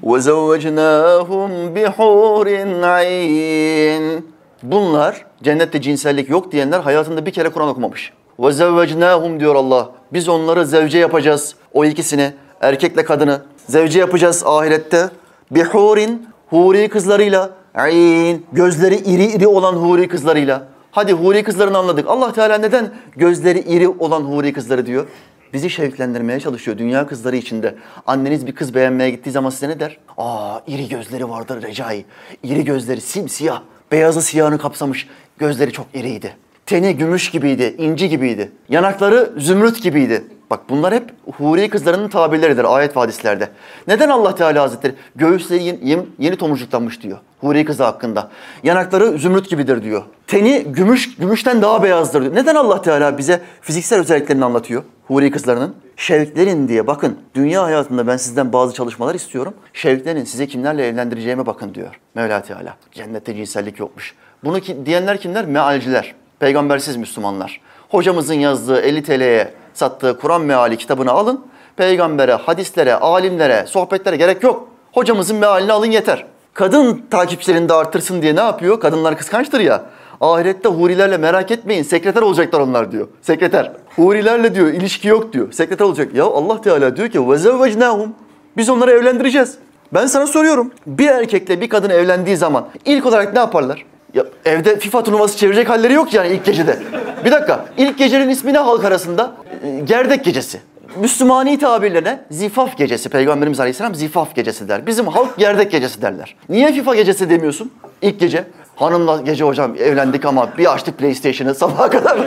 وَزَوَّجْنَاهُمْ بِحُورٍ عَيْنٍ Bunlar cennette cinsellik yok diyenler hayatında bir kere Kur'an okumamış. وَزَوَّجْنَاهُمْ diyor Allah. Biz onları zevce yapacağız. O ikisini, erkekle kadını. Zevce yapacağız ahirette. Bihurin, huri kızlarıyla. Ayn, gözleri iri iri olan huri kızlarıyla. Hadi huri kızlarını anladık. Allah Teala neden gözleri iri olan huri kızları diyor? Bizi şevklendirmeye çalışıyor dünya kızları içinde. Anneniz bir kız beğenmeye gittiği zaman size ne der? Aa iri gözleri vardır Recai. İri gözleri simsiyah. Beyazı siyahını kapsamış. Gözleri çok iriydi. Teni gümüş gibiydi, inci gibiydi. Yanakları zümrüt gibiydi. Bak bunlar hep huri kızlarının tabirleridir ayet ve hadislerde. Neden Allah Teala Hazretleri göğüsleri yeni, yeni tomurcuklanmış diyor huri kızı hakkında. Yanakları zümrüt gibidir diyor. Teni gümüş gümüşten daha beyazdır diyor. Neden Allah Teala bize fiziksel özelliklerini anlatıyor huri kızlarının? Şevklerin diye bakın dünya hayatında ben sizden bazı çalışmalar istiyorum. Şevklerin size kimlerle evlendireceğime bakın diyor Mevla Teala. Cennette cinsellik yokmuş. Bunu ki, diyenler kimler? Mealciler. Peygambersiz Müslümanlar. Hocamızın yazdığı 50 TL'ye sattığı Kur'an meali kitabını alın. Peygambere, hadislere, alimlere, sohbetlere gerek yok. Hocamızın mealini alın yeter. Kadın takipçilerini de artırsın diye ne yapıyor? Kadınlar kıskançtır ya. Ahirette hurilerle merak etmeyin sekreter olacaklar onlar diyor. Sekreter. Hurilerle diyor ilişki yok diyor. Sekreter olacak. Ya Allah Teala diyor ki وَزَوَّجْنَاهُمْ Biz onları evlendireceğiz. Ben sana soruyorum. Bir erkekle bir kadın evlendiği zaman ilk olarak ne yaparlar? Ya evde FIFA turnuvası çevirecek halleri yok yani ilk gecede. Bir dakika. İlk gecenin ismi ne halk arasında? Ee, Gerdek gecesi. Müslümani tabirlerine zifaf gecesi. Peygamberimiz Aleyhisselam zifaf gecesi der. Bizim halk gerdek gecesi derler. Niye FIFA gecesi demiyorsun? İlk gece. Hanımla gece hocam evlendik ama bir açtık PlayStation'ı sabaha kadar.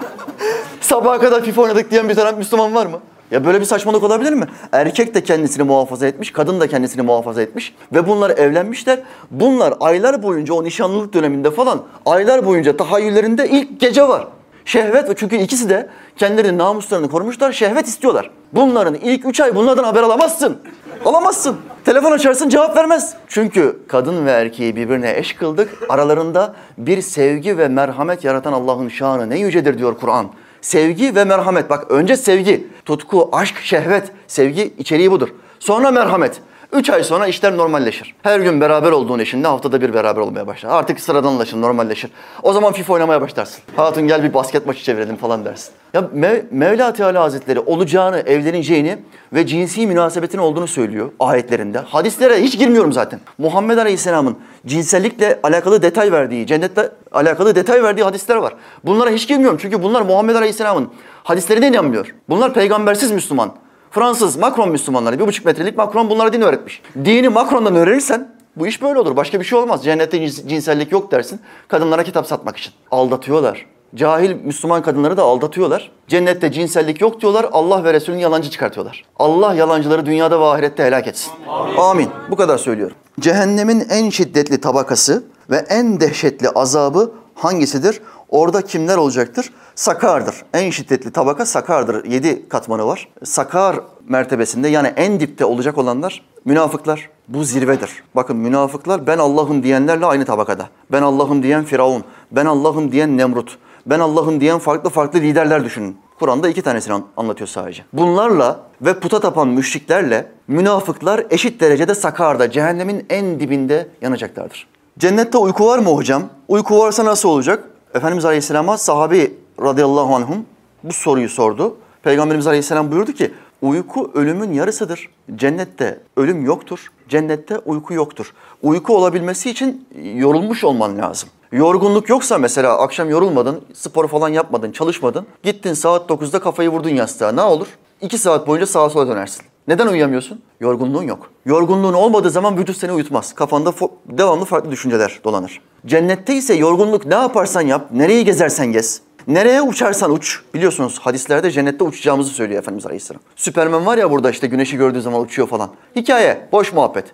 sabaha kadar FIFA oynadık diyen bir tane Müslüman var mı? Ya böyle bir saçmalık olabilir mi? Erkek de kendisini muhafaza etmiş, kadın da kendisini muhafaza etmiş ve bunlar evlenmişler. Bunlar aylar boyunca o nişanlılık döneminde falan aylar boyunca tahayyüllerinde ilk gece var. Şehvet ve çünkü ikisi de kendilerinin namuslarını korumuşlar, şehvet istiyorlar. Bunların ilk üç ay bunlardan haber alamazsın. Alamazsın. Telefon açarsın cevap vermez. Çünkü kadın ve erkeği birbirine eş kıldık. Aralarında bir sevgi ve merhamet yaratan Allah'ın şanı ne yücedir diyor Kur'an. Sevgi ve merhamet. Bak önce sevgi, tutku, aşk, şehvet. Sevgi içeriği budur. Sonra merhamet. Üç ay sonra işler normalleşir. Her gün beraber olduğun eşinle haftada bir beraber olmaya başlar. Artık sıradanlaşır, normalleşir. O zaman FIFA oynamaya başlarsın. Hatun gel bir basket maçı çevirelim falan dersin. Ya Me- Mevla Teala Hazretleri olacağını, evleneceğini ve cinsi münasebetin olduğunu söylüyor ayetlerinde. Hadislere hiç girmiyorum zaten. Muhammed Aleyhisselam'ın cinsellikle alakalı detay verdiği, cennetle alakalı detay verdiği hadisler var. Bunlara hiç girmiyorum çünkü bunlar Muhammed Aleyhisselam'ın hadislerine inanmıyor. Bunlar peygambersiz Müslüman. Fransız Macron Müslümanları bir buçuk metrelik Macron bunlara din öğretmiş. Dini Macron'dan öğrenirsen bu iş böyle olur. Başka bir şey olmaz. Cennette cins- cinsellik yok dersin. Kadınlara kitap satmak için. Aldatıyorlar. Cahil Müslüman kadınları da aldatıyorlar. Cennette cinsellik yok diyorlar. Allah ve Resulünü yalancı çıkartıyorlar. Allah yalancıları dünyada ve ahirette helak etsin. Amin. Bu kadar söylüyorum. Cehennemin en şiddetli tabakası ve en dehşetli azabı hangisidir? Orada kimler olacaktır? Sakardır. En şiddetli tabaka sakardır. Yedi katmanı var. Sakar mertebesinde yani en dipte olacak olanlar münafıklar. Bu zirvedir. Bakın münafıklar ben Allah'ım diyenlerle aynı tabakada. Ben Allah'ım diyen Firavun. Ben Allah'ım diyen Nemrut. Ben Allah'ım diyen farklı farklı liderler düşünün. Kur'an'da iki tanesini an- anlatıyor sadece. Bunlarla ve puta tapan müşriklerle münafıklar eşit derecede sakarda, cehennemin en dibinde yanacaklardır. Cennette uyku var mı hocam? Uyku varsa nasıl olacak? Efendimiz Aleyhisselam'a sahabi radıyallahu anhum bu soruyu sordu. Peygamberimiz Aleyhisselam buyurdu ki uyku ölümün yarısıdır. Cennette ölüm yoktur. Cennette uyku yoktur. Uyku olabilmesi için yorulmuş olman lazım. Yorgunluk yoksa mesela akşam yorulmadın, spor falan yapmadın, çalışmadın. Gittin saat 9'da kafayı vurdun yastığa ne olur? 2 saat boyunca sağa sola dönersin. Neden uyuyamıyorsun? Yorgunluğun yok. Yorgunluğun olmadığı zaman vücut seni uyutmaz. Kafanda devamlı farklı düşünceler dolanır. Cennette ise yorgunluk ne yaparsan yap, nereyi gezersen gez. Nereye uçarsan uç. Biliyorsunuz hadislerde cennette uçacağımızı söylüyor Efendimiz Aleyhisselam. Süpermen var ya burada işte güneşi gördüğü zaman uçuyor falan. Hikaye, boş muhabbet.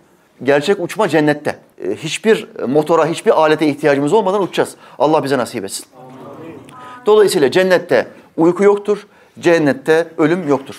Gerçek uçma cennette. Ee, Hiçbir motora, hiçbir alete ihtiyacımız olmadan uçacağız. Allah bize nasip etsin. Dolayısıyla cennette uyku yoktur, cennette ölüm yoktur.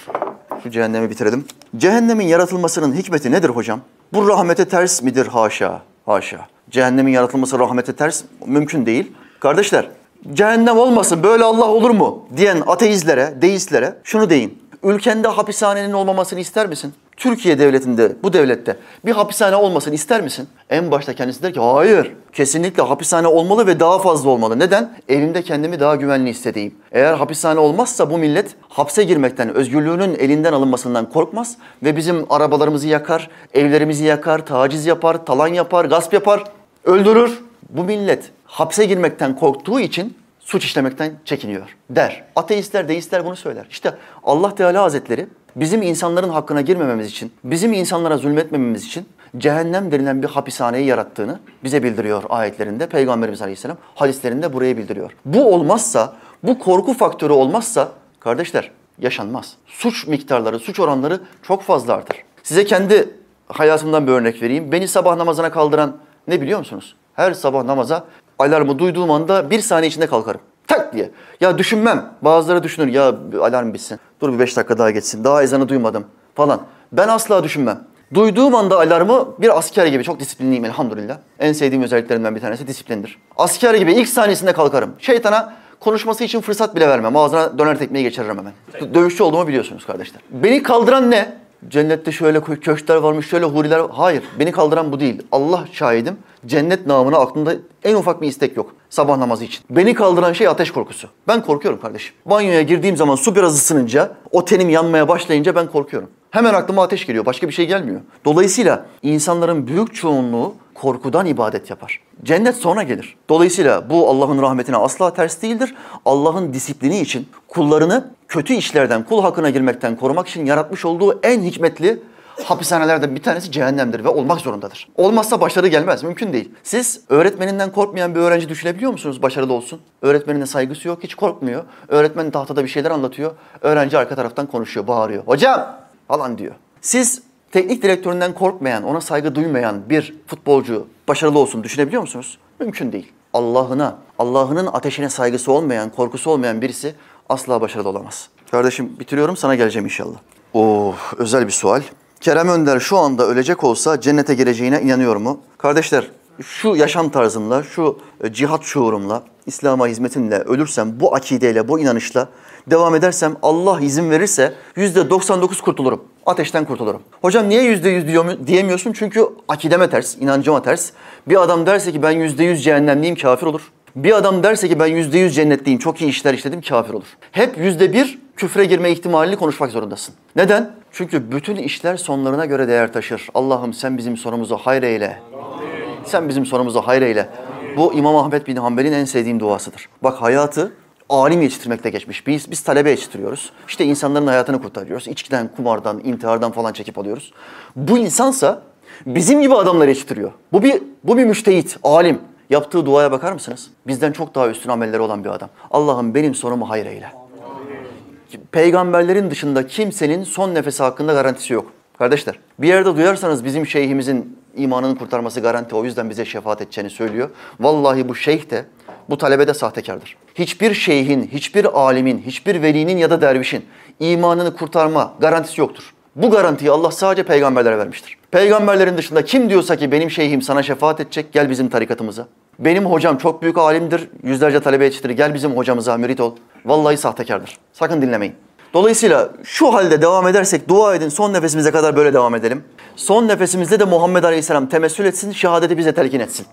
Şu cehennemi bitirelim. Cehennemin yaratılmasının hikmeti nedir hocam? Bu rahmete ters midir? Haşa, haşa. Cehennemin yaratılması rahmete ters mümkün değil. Kardeşler, cehennem olmasın böyle Allah olur mu diyen ateistlere, deistlere şunu deyin. Ülkende hapishanenin olmamasını ister misin? Türkiye devletinde, bu devlette bir hapishane olmasını ister misin? En başta kendisi der ki hayır. Kesinlikle hapishane olmalı ve daha fazla olmalı. Neden? Evimde kendimi daha güvenli hissedeyim. Eğer hapishane olmazsa bu millet hapse girmekten, özgürlüğünün elinden alınmasından korkmaz ve bizim arabalarımızı yakar, evlerimizi yakar, taciz yapar, talan yapar, gasp yapar, öldürür. Bu millet hapse girmekten korktuğu için suç işlemekten çekiniyor der. Ateistler, deistler bunu söyler. İşte Allah Teala Hazretleri bizim insanların hakkına girmememiz için, bizim insanlara zulmetmememiz için cehennem denilen bir hapishaneyi yarattığını bize bildiriyor ayetlerinde. Peygamberimiz Aleyhisselam hadislerinde burayı bildiriyor. Bu olmazsa, bu korku faktörü olmazsa kardeşler yaşanmaz. Suç miktarları, suç oranları çok fazla. Size kendi hayatımdan bir örnek vereyim. Beni sabah namazına kaldıran ne biliyor musunuz? Her sabah namaza alarmı duyduğum anda bir saniye içinde kalkarım. Tak diye. Ya düşünmem. Bazıları düşünür ya alarm bitsin. Dur bir beş dakika daha geçsin. Daha ezanı duymadım falan. Ben asla düşünmem. Duyduğum anda alarmı bir asker gibi çok disiplinliyim elhamdülillah. En sevdiğim özelliklerimden bir tanesi disiplindir. Asker gibi ilk saniyesinde kalkarım. Şeytana konuşması için fırsat bile vermem. Ağzına döner tekmeyi geçiririm hemen. Dövüşçü olduğumu biliyorsunuz kardeşler. Beni kaldıran ne? Cennette şöyle köşkler varmış, şöyle huriler Hayır, beni kaldıran bu değil. Allah şahidim. Cennet namına aklımda en ufak bir istek yok sabah namazı için. Beni kaldıran şey ateş korkusu. Ben korkuyorum kardeşim. Banyoya girdiğim zaman su biraz ısınınca, o tenim yanmaya başlayınca ben korkuyorum. Hemen aklıma ateş geliyor. Başka bir şey gelmiyor. Dolayısıyla insanların büyük çoğunluğu korkudan ibadet yapar. Cennet sonra gelir. Dolayısıyla bu Allah'ın rahmetine asla ters değildir. Allah'ın disiplini için kullarını kötü işlerden, kul hakkına girmekten korumak için yaratmış olduğu en hikmetli hapishanelerden bir tanesi cehennemdir ve olmak zorundadır. Olmazsa başarı gelmez. Mümkün değil. Siz öğretmeninden korkmayan bir öğrenci düşünebiliyor musunuz başarılı olsun? Öğretmenine saygısı yok, hiç korkmuyor. Öğretmen tahtada bir şeyler anlatıyor. Öğrenci arka taraftan konuşuyor, bağırıyor. Hocam falan diyor. Siz teknik direktöründen korkmayan, ona saygı duymayan bir futbolcu başarılı olsun düşünebiliyor musunuz? Mümkün değil. Allah'ına, Allah'ının ateşine saygısı olmayan, korkusu olmayan birisi asla başarılı olamaz. Kardeşim bitiriyorum sana geleceğim inşallah. Oh özel bir sual. Kerem Önder şu anda ölecek olsa cennete gireceğine inanıyor mu? Kardeşler şu yaşam tarzımla, şu e, cihat şuurumla, İslam'a hizmetimle ölürsem, bu akideyle, bu inanışla devam edersem Allah izin verirse yüzde 99 kurtulurum. Ateşten kurtulurum. Hocam niye yüzde yüz diyemiyorsun? Çünkü akideme ters, inancıma ters. Bir adam derse ki ben yüzde yüz cehennemliyim kafir olur. Bir adam derse ki ben yüzde yüz cennetliyim, çok iyi işler işledim kafir olur. Hep yüzde bir küfre girme ihtimalini konuşmak zorundasın. Neden? Çünkü bütün işler sonlarına göre değer taşır. Allah'ım sen bizim sonumuzu hayır eyle. Sen bizim sonumuzu hayır eyle. Bu İmam Ahmet bin Hanbel'in en sevdiğim duasıdır. Bak hayatı alim yetiştirmekte geçmiş. Biz, biz talebe yetiştiriyoruz. İşte insanların hayatını kurtarıyoruz. İçkiden, kumardan, intihardan falan çekip alıyoruz. Bu insansa bizim gibi adamları yetiştiriyor. Bu bir, bu bir müştehit, alim. Yaptığı duaya bakar mısınız? Bizden çok daha üstün amelleri olan bir adam. Allah'ım benim sonumu hayır eyle. Peygamberlerin dışında kimsenin son nefesi hakkında garantisi yok. Kardeşler bir yerde duyarsanız bizim şeyhimizin imanını kurtarması garanti o yüzden bize şefaat edeceğini söylüyor. Vallahi bu şeyh de bu talebe de sahtekardır. Hiçbir şeyhin, hiçbir alimin, hiçbir velinin ya da dervişin imanını kurtarma garantisi yoktur. Bu garantiyi Allah sadece peygamberlere vermiştir. Peygamberlerin dışında kim diyorsa ki benim şeyhim sana şefaat edecek gel bizim tarikatımıza. Benim hocam çok büyük alimdir, yüzlerce talebe yetiştirir gel bizim hocamıza mürit ol. Vallahi sahtekardır. Sakın dinlemeyin. Dolayısıyla şu halde devam edersek dua edin son nefesimize kadar böyle devam edelim. Son nefesimizde de Muhammed Aleyhisselam temessül etsin, şehadeti bize telkin etsin.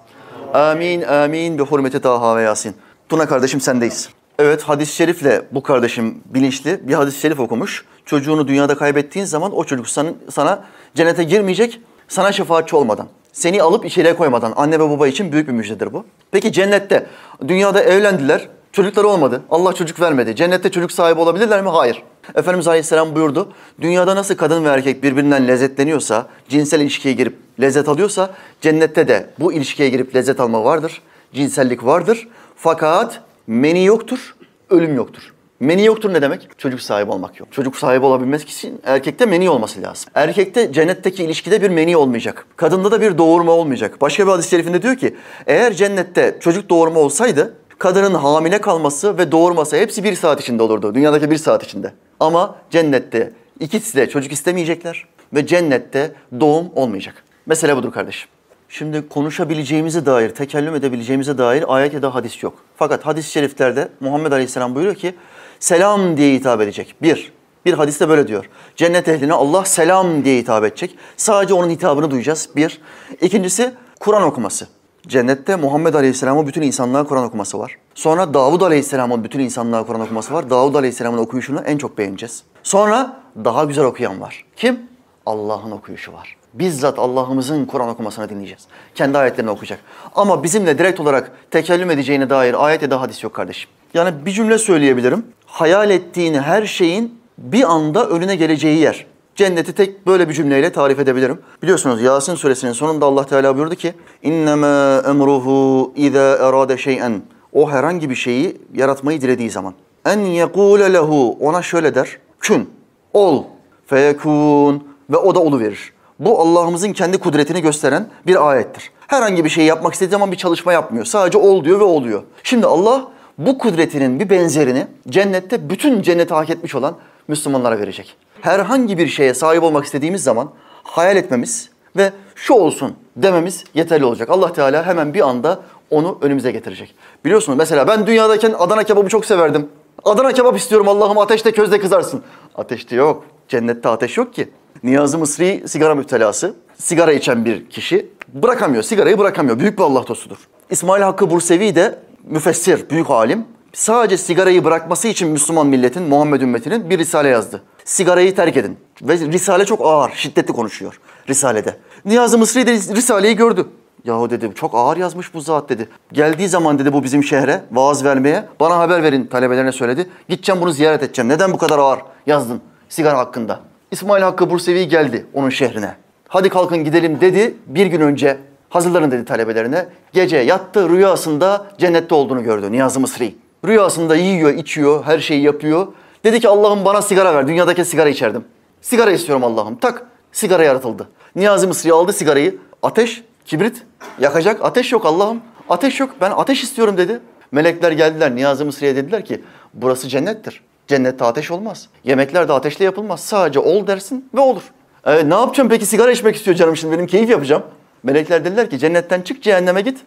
Amin, amin bi hurmeti Taha ve Yasin. Tuna kardeşim sendeyiz. Evet hadis-i şerifle bu kardeşim bilinçli bir hadis-i şerif okumuş. Çocuğunu dünyada kaybettiğin zaman o çocuk sana, sana cennete girmeyecek sana şefaatçi olmadan. Seni alıp içeriye koymadan anne ve baba için büyük bir müjdedir bu. Peki cennette dünyada evlendiler, çocukları olmadı. Allah çocuk vermedi. Cennette çocuk sahibi olabilirler mi? Hayır. Efendimiz Aleyhisselam buyurdu. Dünyada nasıl kadın ve erkek birbirinden lezzetleniyorsa, cinsel ilişkiye girip lezzet alıyorsa, cennette de bu ilişkiye girip lezzet alma vardır. Cinsellik vardır. Fakat meni yoktur, ölüm yoktur. Meni yoktur ne demek? Çocuk sahibi olmak yok. Çocuk sahibi olabilmek için erkekte meni olması lazım. Erkekte cennetteki ilişkide bir meni olmayacak. Kadında da bir doğurma olmayacak. Başka bir hadis-i şerifinde diyor ki eğer cennette çocuk doğurma olsaydı kadının hamile kalması ve doğurması hepsi bir saat içinde olurdu. Dünyadaki bir saat içinde. Ama cennette ikisi de çocuk istemeyecekler ve cennette doğum olmayacak. Mesele budur kardeşim. Şimdi konuşabileceğimize dair, tekellüm edebileceğimize dair ayet ya da hadis yok. Fakat hadis-i şeriflerde Muhammed Aleyhisselam buyuruyor ki selam diye hitap edecek. Bir, bir hadiste böyle diyor. Cennet ehline Allah selam diye hitap edecek. Sadece onun hitabını duyacağız. Bir. İkincisi Kur'an okuması. Cennette Muhammed Aleyhisselam'ın bütün insanlığa Kur'an okuması var. Sonra Davud Aleyhisselam'ın bütün insanlığa Kur'an okuması var. Davud Aleyhisselam'ın okuyuşunu en çok beğeneceğiz. Sonra daha güzel okuyan var. Kim? Allah'ın okuyuşu var. Bizzat Allah'ımızın Kur'an okumasını dinleyeceğiz. Kendi ayetlerini okuyacak. Ama bizimle direkt olarak tekellüm edeceğine dair ayet ya da hadis yok kardeşim. Yani bir cümle söyleyebilirim. Hayal ettiğin her şeyin bir anda önüne geleceği yer. Cenneti tek böyle bir cümleyle tarif edebilirim. Biliyorsunuz Yasin suresinin sonunda Allah Teala buyurdu ki İnnemâ emruhu izâ erâde şey'en O herhangi bir şeyi yaratmayı dilediği zaman. En yekûle lehu ona şöyle der. Kün, ol, feyekûn ve o da verir. Bu Allah'ımızın kendi kudretini gösteren bir ayettir. Herhangi bir şey yapmak istediği zaman bir çalışma yapmıyor. Sadece ol diyor ve oluyor. Şimdi Allah bu kudretinin bir benzerini cennette bütün cenneti hak etmiş olan Müslümanlara verecek. Herhangi bir şeye sahip olmak istediğimiz zaman hayal etmemiz ve şu olsun dememiz yeterli olacak. Allah Teala hemen bir anda onu önümüze getirecek. Biliyorsunuz mesela ben dünyadayken Adana kebabı çok severdim. Adana kebap istiyorum Allah'ım ateşte közde kızarsın. Ateşte yok. Cennette ateş yok ki. Niyazi Mısri sigara müptelası. Sigara içen bir kişi bırakamıyor. Sigarayı bırakamıyor. Büyük bir Allah dostudur. İsmail Hakkı Bursevi de müfessir, büyük alim. Sadece sigarayı bırakması için Müslüman milletin, Muhammed ümmetinin bir risale yazdı. Sigarayı terk edin. Ve risale çok ağır, şiddetli konuşuyor Risale'de. Niyazi Mısri de Risale'yi gördü. Yahu dedi çok ağır yazmış bu zat dedi. Geldiği zaman dedi bu bizim şehre vaaz vermeye bana haber verin talebelerine söyledi. Gideceğim bunu ziyaret edeceğim. Neden bu kadar ağır yazdın sigara hakkında? İsmail Hakkı Bursevi geldi onun şehrine. Hadi kalkın gidelim dedi bir gün önce. Hazırlanın dedi talebelerine. Gece yattı rüyasında cennette olduğunu gördü Niyazi Mısri. Rüyasında yiyor, içiyor, her şeyi yapıyor. Dedi ki Allah'ım bana sigara ver. Dünyadaki sigara içerdim. Sigara istiyorum Allah'ım. Tak sigara yaratıldı. Niyazi Mısri aldı sigarayı. Ateş, kibrit yakacak. Ateş yok Allah'ım. Ateş yok. Ben ateş istiyorum dedi. Melekler geldiler Niyazi Mısri'ye dediler ki burası cennettir. Cennette ateş olmaz. Yemekler de ateşle yapılmaz. Sadece ol dersin ve olur. Evet, ne yapacağım peki sigara içmek istiyor canım şimdi benim keyif yapacağım. Melekler dediler ki cennetten çık cehenneme git.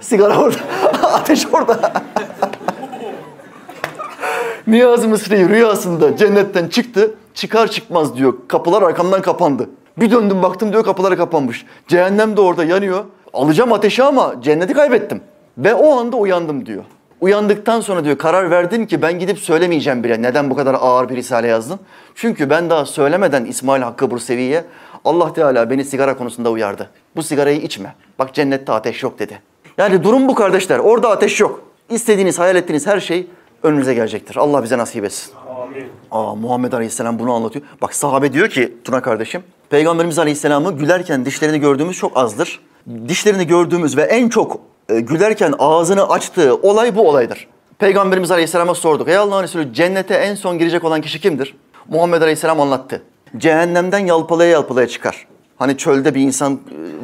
Sigara orada. ateş orada. Niyazi Mısri rüyasında cennetten çıktı. Çıkar çıkmaz diyor kapılar arkamdan kapandı. Bir döndüm baktım diyor kapıları kapanmış. Cehennem de orada yanıyor. Alacağım ateşi ama cenneti kaybettim. Ve o anda uyandım diyor. Uyandıktan sonra diyor karar verdin ki ben gidip söylemeyeceğim bile. Neden bu kadar ağır bir risale yazdın? Çünkü ben daha söylemeden İsmail Hakkı Bursevi'ye Allah Teala beni sigara konusunda uyardı. Bu sigarayı içme. Bak cennette ateş yok dedi. Yani durum bu kardeşler. Orada ateş yok. İstediğiniz, hayal ettiğiniz her şey önünüze gelecektir. Allah bize nasip etsin. Amin. Aa, Muhammed Aleyhisselam bunu anlatıyor. Bak sahabe diyor ki Tuna kardeşim, Peygamberimiz Aleyhisselam'ı gülerken dişlerini gördüğümüz çok azdır. Dişlerini gördüğümüz ve en çok e, gülerken ağzını açtığı olay bu olaydır. Peygamberimiz Aleyhisselam'a sorduk. Ey Allah'ın Resulü cennete en son girecek olan kişi kimdir? Muhammed Aleyhisselam anlattı. Cehennemden yalpalaya yalpalaya çıkar. Hani çölde bir insan e,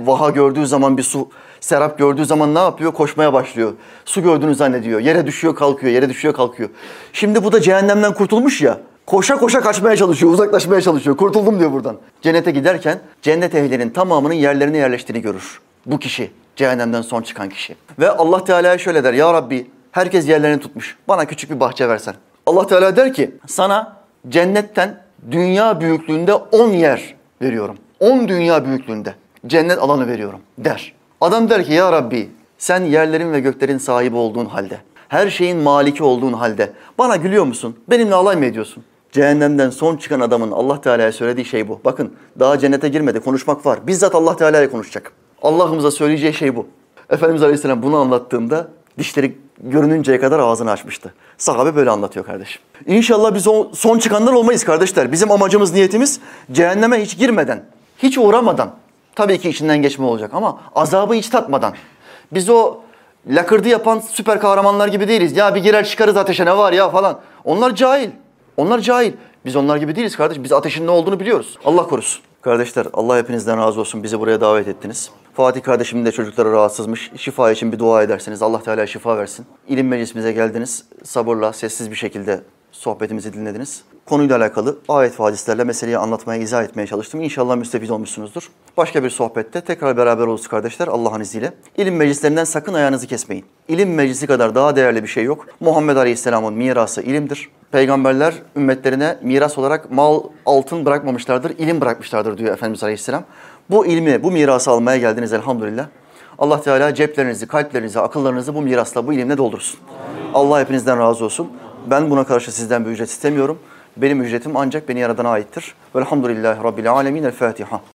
vaha gördüğü zaman bir su, serap gördüğü zaman ne yapıyor? Koşmaya başlıyor. Su gördüğünü zannediyor. Yere düşüyor kalkıyor, yere düşüyor kalkıyor. Şimdi bu da cehennemden kurtulmuş ya. Koşa koşa kaçmaya çalışıyor, uzaklaşmaya çalışıyor. Kurtuldum diyor buradan. Cennete giderken cennet ehlinin tamamının yerlerine yerleştiğini görür. Bu kişi, cehennemden son çıkan kişi. Ve Allah Teala'ya şöyle der. Ya Rabbi herkes yerlerini tutmuş. Bana küçük bir bahçe versen. Allah Teala der ki sana cennetten dünya büyüklüğünde 10 yer veriyorum. 10 dünya büyüklüğünde cennet alanı veriyorum der. Adam der ki ya Rabbi sen yerlerin ve göklerin sahibi olduğun halde, her şeyin maliki olduğun halde bana gülüyor musun? Benimle alay mı ediyorsun? Cehennemden son çıkan adamın Allah Teala'ya söylediği şey bu. Bakın daha cennete girmedi konuşmak var. Bizzat Allah Teala ile konuşacak. Allah'ımıza söyleyeceği şey bu. Efendimiz Aleyhisselam bunu anlattığında dişleri görününceye kadar ağzını açmıştı. Sahabe böyle anlatıyor kardeşim. İnşallah biz o son çıkanlar olmayız kardeşler. Bizim amacımız, niyetimiz cehenneme hiç girmeden, hiç uğramadan. Tabii ki içinden geçme olacak ama azabı hiç tatmadan. Biz o lakırdı yapan süper kahramanlar gibi değiliz. Ya bir girer çıkarız ateşe ne var ya falan. Onlar cahil. Onlar cahil. Biz onlar gibi değiliz kardeş. Biz ateşin ne olduğunu biliyoruz. Allah korusun. Kardeşler Allah hepinizden razı olsun. Bizi buraya davet ettiniz. Fatih kardeşimin de çocukları rahatsızmış. Şifa için bir dua ederseniz Allah Teala şifa versin. İlim meclisimize geldiniz. Sabırla, sessiz bir şekilde sohbetimizi dinlediniz. Konuyla alakalı ayet ve hadislerle meseleyi anlatmaya, izah etmeye çalıştım. İnşallah müstefid olmuşsunuzdur. Başka bir sohbette tekrar beraber oluruz kardeşler Allah'ın izniyle. İlim meclislerinden sakın ayağınızı kesmeyin. İlim meclisi kadar daha değerli bir şey yok. Muhammed Aleyhisselam'ın mirası ilimdir. Peygamberler ümmetlerine miras olarak mal, altın bırakmamışlardır, ilim bırakmışlardır diyor Efendimiz Aleyhisselam. Bu ilmi, bu mirası almaya geldiniz elhamdülillah. Allah Teala ceplerinizi, kalplerinizi, akıllarınızı bu mirasla, bu ilimle doldursun. Allah hepinizden razı olsun. Ben buna karşı sizden bir ücret istemiyorum. Benim ücretim ancak beni yaradana aittir. Velhamdülillahi Rabbil Alemin. El Fatiha.